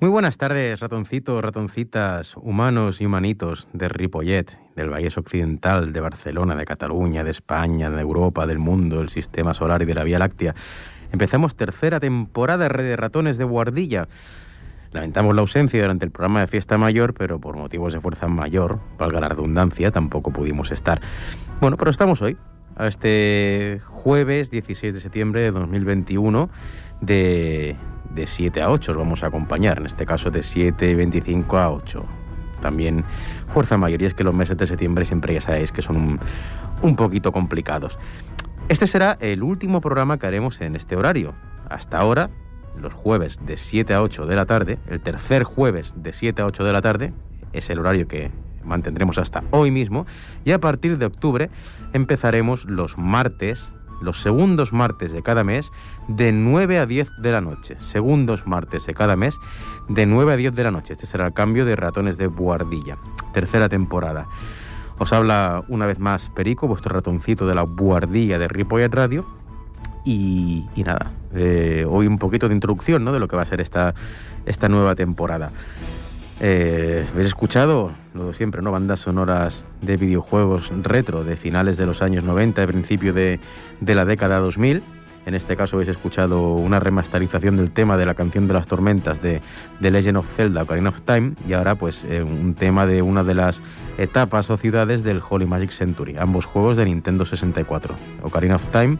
Muy buenas tardes, ratoncitos, ratoncitas, humanos y humanitos de Ripollet, del Valle Occidental, de Barcelona, de Cataluña, de España, de Europa, del mundo, del Sistema Solar y de la Vía Láctea. Empezamos tercera temporada de Ratones de Guardilla. Lamentamos la ausencia durante el programa de Fiesta Mayor, pero por motivos de fuerza mayor, valga la redundancia, tampoco pudimos estar. Bueno, pero estamos hoy, a este jueves 16 de septiembre de 2021, de de 7 a 8 os vamos a acompañar, en este caso de 7.25 a 8. También fuerza mayoría es que los meses de septiembre siempre ya sabéis que son un, un poquito complicados. Este será el último programa que haremos en este horario. Hasta ahora, los jueves de 7 a 8 de la tarde, el tercer jueves de 7 a 8 de la tarde, es el horario que mantendremos hasta hoy mismo, y a partir de octubre empezaremos los martes los segundos martes de cada mes de 9 a 10 de la noche. Segundos martes de cada mes de 9 a 10 de la noche. Este será el cambio de ratones de buhardilla. Tercera temporada. Os habla una vez más Perico, vuestro ratoncito de la buhardilla de Ripollet Radio. Y, nada, eh, hoy un poquito de introducción ¿no? de lo que va a ser esta, esta nueva temporada. Eh, ¿Habéis escuchado? Lo de siempre, ¿no? Bandas sonoras de videojuegos retro de finales de los años 90, de principio de, la década 2000. En este caso habéis escuchado una remasterización del tema de la canción de las tormentas de The Legend of Zelda, Ocarina of Time, y ahora pues eh, un tema de una de las etapas o ciudades del Holy Magic Century, ambos juegos de Nintendo 64, Ocarina of Time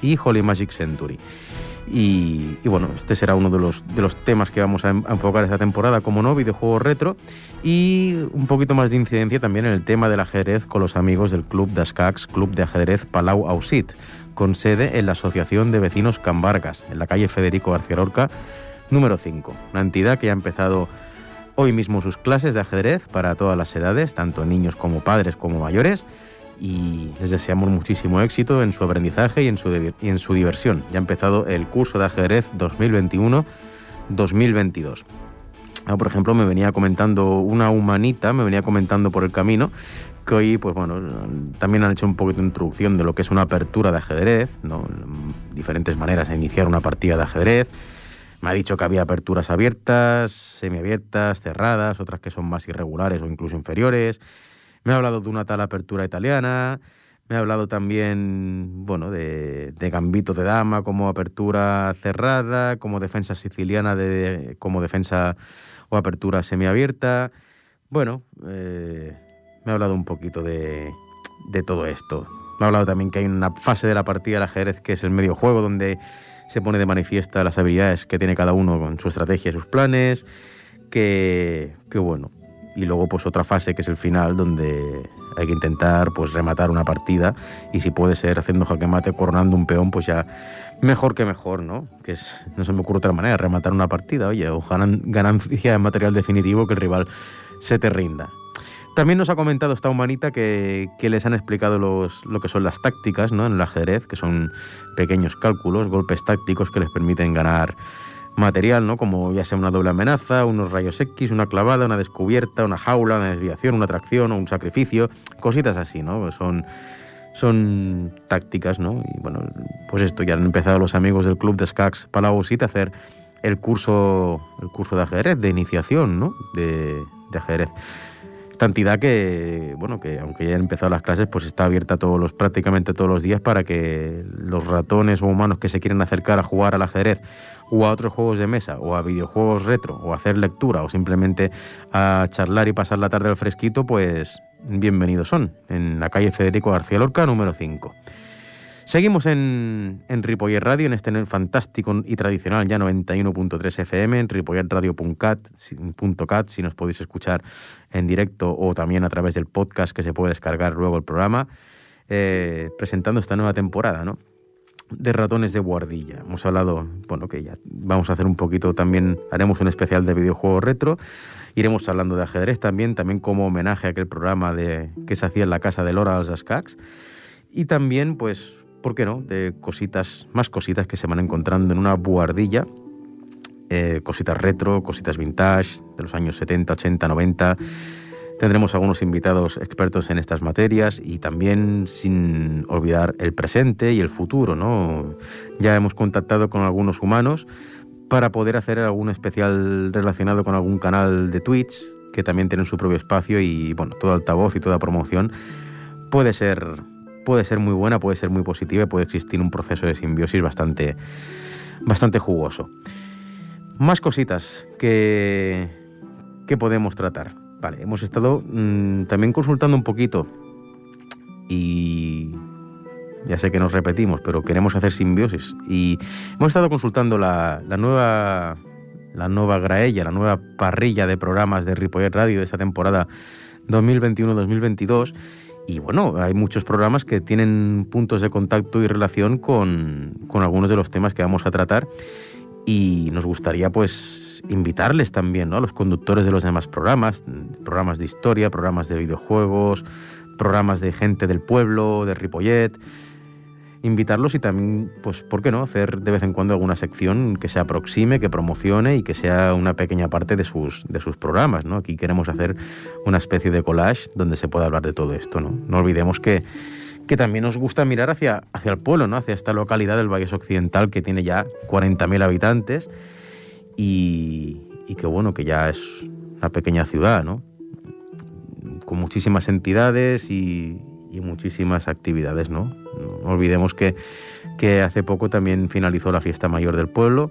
y Holy Magic Century. Y, bueno, este será uno de los, de los temas que vamos a, enfocar esta temporada, como no, videojuegos retro y un poquito más de incidencia también en el tema del ajedrez con los amigos del Club de Club de Ajedrez Palau Ausit, con sede en la Asociación de Vecinos Cambargas, en la calle Federico García Lorca, número 5. Una entidad que ha empezado hoy mismo sus clases de ajedrez para todas las edades, tanto niños como padres como mayores y les deseamos muchísimo éxito en su aprendizaje y en su, y en su diversión. Ya ha empezado el curso de ajedrez 2021-2022. Ah, por ejemplo, me venía comentando una humanita, me venía comentando por el camino que hoy, pues bueno, también han hecho un poquito de introducción de lo que es una apertura de ajedrez, ¿no? diferentes maneras de iniciar una partida de ajedrez. Me ha dicho que había aperturas abiertas, semiabiertas, cerradas, otras que son más irregulares o incluso inferiores. Me ha hablado de una tal apertura italiana, me ha hablado también, bueno, de, de gambito de dama como apertura cerrada, como defensa siciliana de, como defensa o apertura semiabierta. Bueno, eh, me ha hablado un poquito de, de todo esto. Me ha hablado también que hay una fase de la partida del ajedrez que es el medio juego, donde se pone de manifiesta las habilidades que tiene cada uno con su estrategia y sus planes. Que, que bueno, y luego pues otra fase que es el final donde hay que intentar pues rematar una partida y si puede ser haciendo jaque mate coronando un peón pues ya mejor que mejor no que es no se me ocurre otra manera rematar una partida oye o ganancia de material definitivo que el rival se te rinda también nos ha comentado esta humanita que, que les han explicado los, lo que son las tácticas ¿no? en el ajedrez, que son pequeños cálculos, golpes tácticos que les permiten ganar material, ¿no? Como ya sea una doble amenaza, unos rayos X, una clavada, una descubierta, una jaula, una desviación, una atracción o un sacrificio, cositas así, ¿no? Son, son tácticas, ¿no? Y bueno, pues esto, ya han empezado los amigos del club de Skax Palausit a hacer el curso, el curso de ajedrez, de iniciación, ¿no? De, de ajedrez. Esta entidad que, bueno, que aunque ya han empezado las clases, pues está abierta todos los, prácticamente todos los días para que los ratones o humanos que se quieren acercar a jugar al ajedrez o a otros juegos de mesa, o a videojuegos retro, o a hacer lectura, o simplemente a charlar y pasar la tarde al fresquito, pues bienvenidos son, en la calle Federico García Lorca, número 5. Seguimos en, en Radio, en este fantástico y tradicional ya 91.3 FM, en ripolletradio.cat, si nos podéis escuchar en directo o también a través del podcast que se puede descargar luego el programa, eh, presentando esta nueva temporada, ¿no? De ratones de guardilla. Hemos hablado, bueno, que ya vamos a hacer un poquito también, haremos un especial de videojuegos retro. Iremos hablando de ajedrez también, también como homenaje a aquel programa de, que se hacía en la casa de Lora als Ascacs. Y también, pues, ¿por qué no?, de cositas, más cositas que se van encontrando en una buhardilla. Eh, cositas retro, cositas vintage de los años 70, 80, 90 Tendremos algunos invitados expertos en estas materias y también sin olvidar el presente y el futuro, ¿no? Ya hemos contactado con algunos humanos para poder hacer algún especial relacionado con algún canal de Twitch, que también tienen su propio espacio y bueno, todo altavoz y toda promoción puede ser, puede ser muy buena, puede ser muy positiva y puede existir un proceso de simbiosis bastante, bastante jugoso. Más cositas que, que podemos tratar. Vale, hemos estado mm, también consultando un poquito y ya sé que nos repetimos, pero queremos hacer simbiosis. Y hemos estado consultando la, nueva la nueva graella, la nueva parrilla de programas de Ripollet Radio de esta temporada 2021-2022. Y bueno, hay muchos programas que tienen puntos de contacto y relación con, con, algunos de los temas que vamos a tratar. Y nos gustaría invitarles también ¿no? a los conductores de los demás programas, programas de historia, programas de videojuegos, programas de gente del pueblo, de Ripollet, invitarlos y también, pues, ¿por qué no? Hacer de vez en cuando alguna sección que se aproxime, que promocione y que sea una pequeña parte de sus, de sus programas, ¿no? Aquí queremos hacer una especie de collage donde se pueda hablar de todo esto, ¿no? No olvidemos que, que también nos gusta mirar hacia, hacia el pueblo, ¿no? Hacia esta localidad del Valle Occidental que tiene ya 40.000 habitantes y, que, bueno, que ya es una pequeña ciudad, ¿no? Con muchísimas entidades y, y muchísimas actividades, ¿no? No olvidemos que, que hace poco también finalizó la fiesta mayor del pueblo,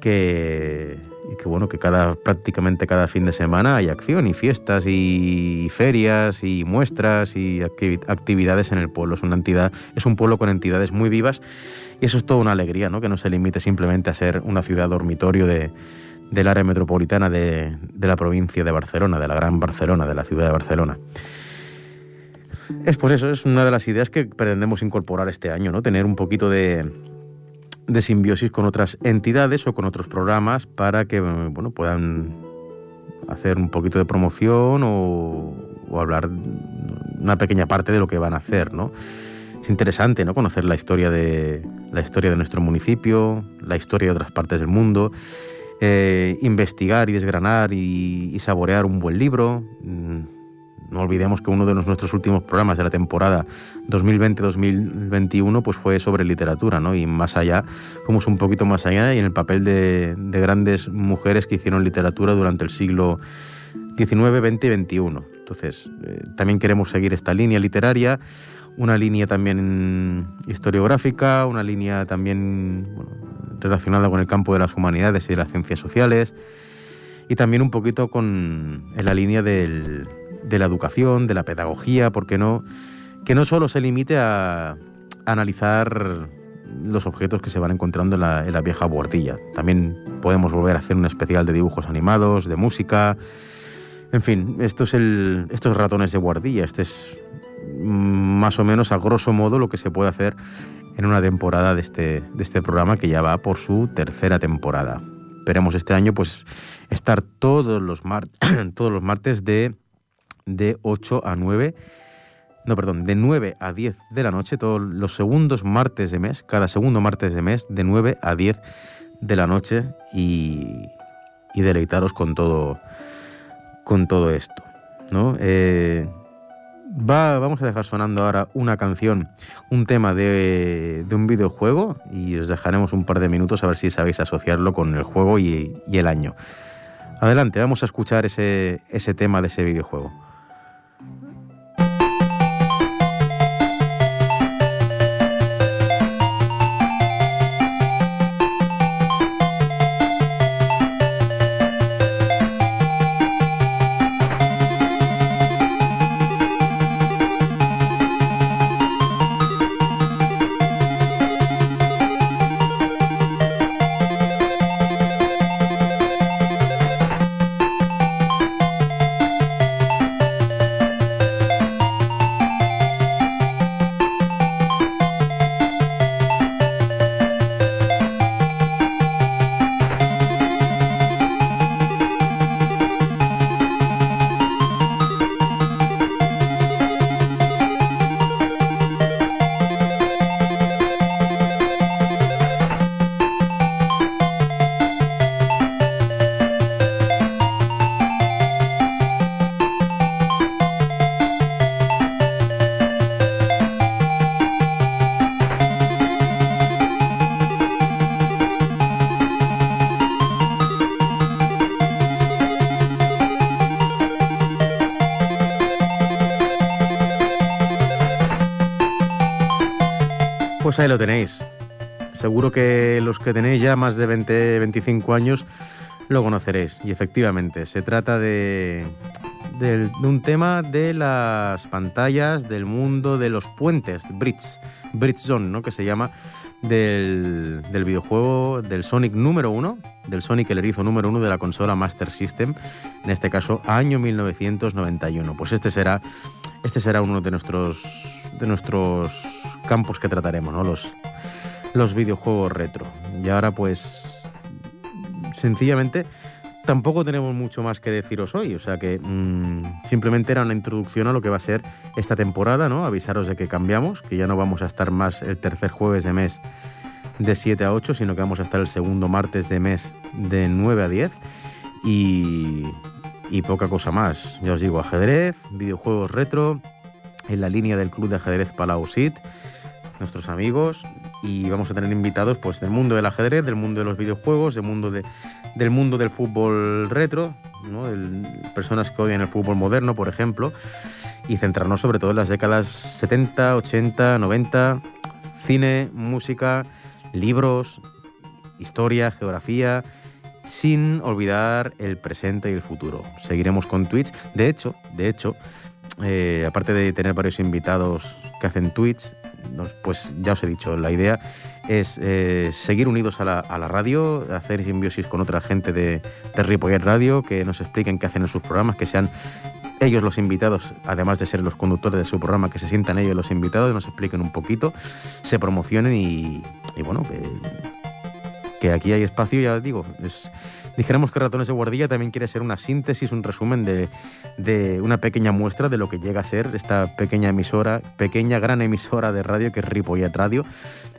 que, y que bueno, que cada, prácticamente cada fin de semana hay acción y fiestas y ferias y muestras y actividades en el pueblo. Es una entidad, es un pueblo con entidades muy vivas y eso es toda una alegría, ¿no? Que no se limite simplemente a ser una ciudad dormitorio de, del área metropolitana de, de la provincia de Barcelona, de la gran Barcelona, de la ciudad de Barcelona. Es pues eso, es una de las ideas que pretendemos incorporar este año, ¿no? Tener un poquito de, de simbiosis con otras entidades o con otros programas para que bueno, puedan hacer un poquito de promoción o, o, hablar una pequeña parte de lo que van a hacer, ¿no? Es interesante, ¿no? Conocer la historia de la historia de nuestro municipio, la historia de otras partes del mundo, eh, investigar y desgranar y, saborear un buen libro. Mm, no olvidemos que uno de nuestros últimos programas de la temporada 2020-2021 pues fue sobre literatura, ¿no? Y más allá, fuimos un poquito más allá y en el papel de, grandes mujeres que hicieron literatura durante el siglo XIX, XX y XXI. Entonces, eh, también queremos seguir esta línea literaria, una línea también historiográfica, una línea también relacionada con el campo de las humanidades y de las ciencias sociales, y también un poquito con, en la línea del, de la educación, de la pedagogía, ¿por qué no? Que no solo se limite a, analizar los objetos que se van encontrando en la, vieja buhardilla. También podemos volver a hacer un especial de dibujos animados, de música. En fin, esto es el, estos ratones de guardilla. Este es más o menos a grosso modo lo que se puede hacer en una temporada de este, de este programa que ya va por su tercera temporada. Esperemos este año pues estar todos los, todos los martes de de 8 a 9, no, perdón, de 9 a 10 de la noche, todos los segundos martes de mes, cada segundo martes de mes, de 9 a 10 de la noche y, y deleitaros con todo, con todo esto, ¿no? Eh, va, vamos a dejar sonando ahora una canción, un tema de, de, un videojuego y os dejaremos un par de minutos a ver si sabéis asociarlo con el juego y, y el año. Adelante, vamos a escuchar ese, ese tema de ese videojuego. Pues ahí lo tenéis. Seguro que los que tenéis ya más de 20, 25 años lo conoceréis. Y efectivamente, se trata de, de, un tema de las pantallas, del mundo de los puentes, Bridge, Bridge Zone, ¿no? que se llama del, del, videojuego del Sonic número uno, del Sonic el erizo número uno de la consola Master System, en este caso año 1991. Pues este será, este será uno de nuestros, de nuestros campos que trataremos, ¿no? Los, los videojuegos retro. Y ahora pues sencillamente tampoco tenemos mucho más que deciros hoy, o sea que mmm, simplemente era una introducción a lo que va a ser esta temporada, ¿no? Avisaros de que cambiamos, que ya no vamos a estar más el tercer jueves de mes de 7 a 8, sino que vamos a estar el segundo martes de mes de 9 a 10 y, y poca cosa más. Ya os digo, ajedrez, videojuegos retro, en la línea del Club de Ajedrez Palau Sit, nuestros amigos, y vamos a tener invitados pues del mundo del ajedrez, del mundo de los videojuegos, del mundo de del mundo del fútbol retro, ¿no? personas que odian el fútbol moderno, por ejemplo, y centrarnos sobre todo en las décadas 70, 80, 90, cine, música, libros, historia, geografía, sin olvidar el presente y el futuro. Seguiremos con Twitch. De hecho, de hecho, eh, aparte de tener varios invitados que hacen Twitch, pues ya os he dicho, la idea es eh, seguir unidos a la, radio, hacer simbiosis con otra gente de, de Ripollet Radio, que nos expliquen qué hacen en sus programas, que sean ellos los invitados, además de ser los conductores de su programa, que se sientan ellos los invitados, nos expliquen un poquito, se promocionen y, bueno, que, que, aquí hay espacio, ya digo, es, dijéramos que Ratones de Guardilla también quiere ser una síntesis, un resumen de, una pequeña muestra de lo que llega a ser esta pequeña emisora, pequeña gran emisora de radio que es Ripollet Radio,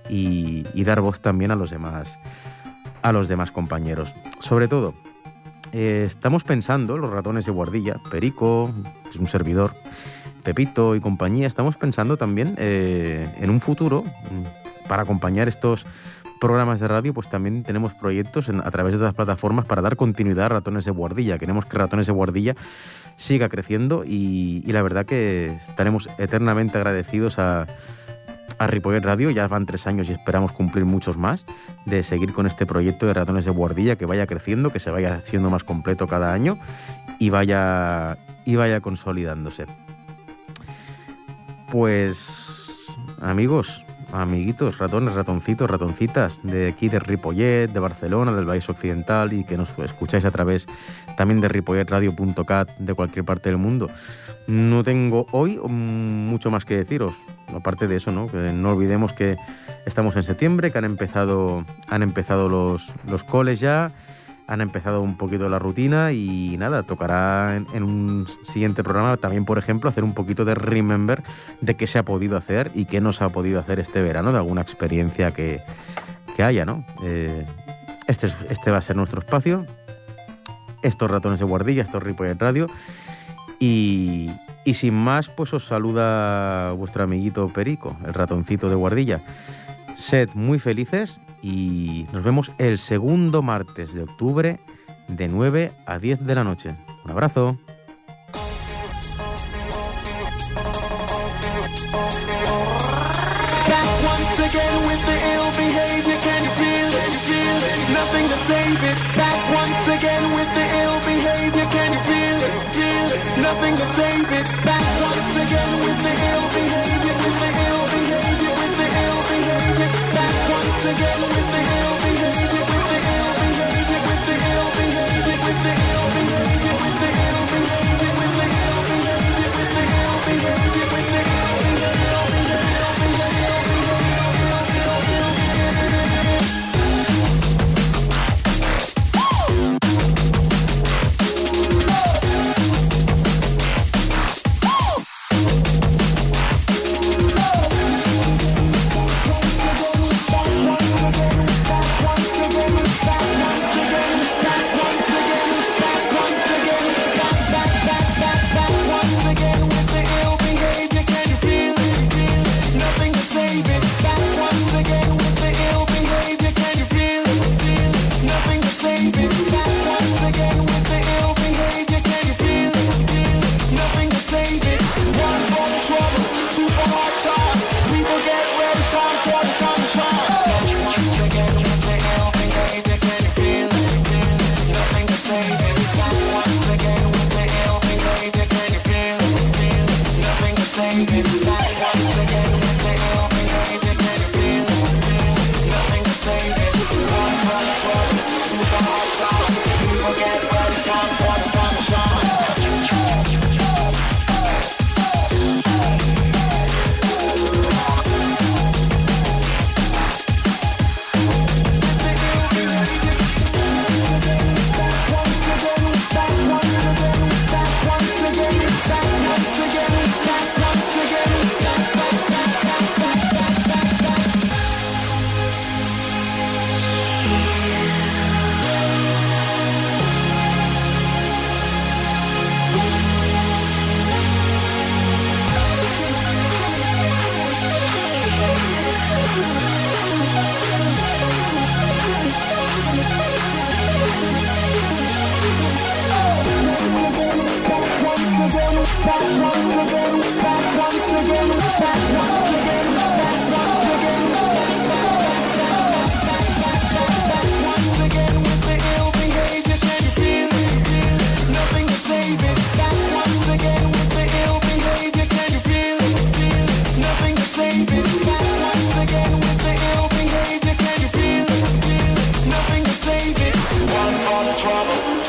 y, dar voz también a los demás, a los demás compañeros. Sobre todo, eh, estamos pensando, los ratones de guardilla, Perico, que es un servidor, Pepito y compañía, estamos pensando también eh, en un futuro, para acompañar estos programas de radio, pues también tenemos proyectos a través de otras plataformas para dar continuidad a Ratones de Guardilla. Queremos que Ratones de Guardilla siga creciendo y la verdad que estaremos eternamente agradecidos a, a Ripollet Radio, ya van tres años y esperamos cumplir muchos más, de seguir con este proyecto de ratones de guardilla que vaya creciendo, que se vaya haciendo más completo cada año y vaya, y vaya consolidándose. Pues amigos, amiguitos, ratones, ratoncitos, ratoncitas de aquí de Ripollet, de Barcelona, del País Occidental y que nos escucháis a través también de ripolletradio.cat de cualquier parte del mundo. No tengo hoy mucho más que deciros, aparte de eso, ¿no? Que no olvidemos que estamos en septiembre, que han empezado, han empezado los, los coles ya, han empezado un poquito la rutina y nada, tocará en, un siguiente programa también, por ejemplo, hacer un poquito de remember de qué se ha podido hacer y qué no se ha podido hacer este verano, de alguna experiencia que, que haya, ¿no? Eh, este, este va a ser nuestro espacio. Estos ratones de guardilla, estos en Radio. Y, sin más, pues os saluda vuestro amiguito Perico, el ratoncito de guardilla. Sed muy felices y nos vemos el segundo martes de octubre de 9 a 10 de la noche. Un abrazo.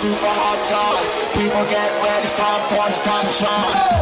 Super hard times. People get ready, it's time for the time to shine.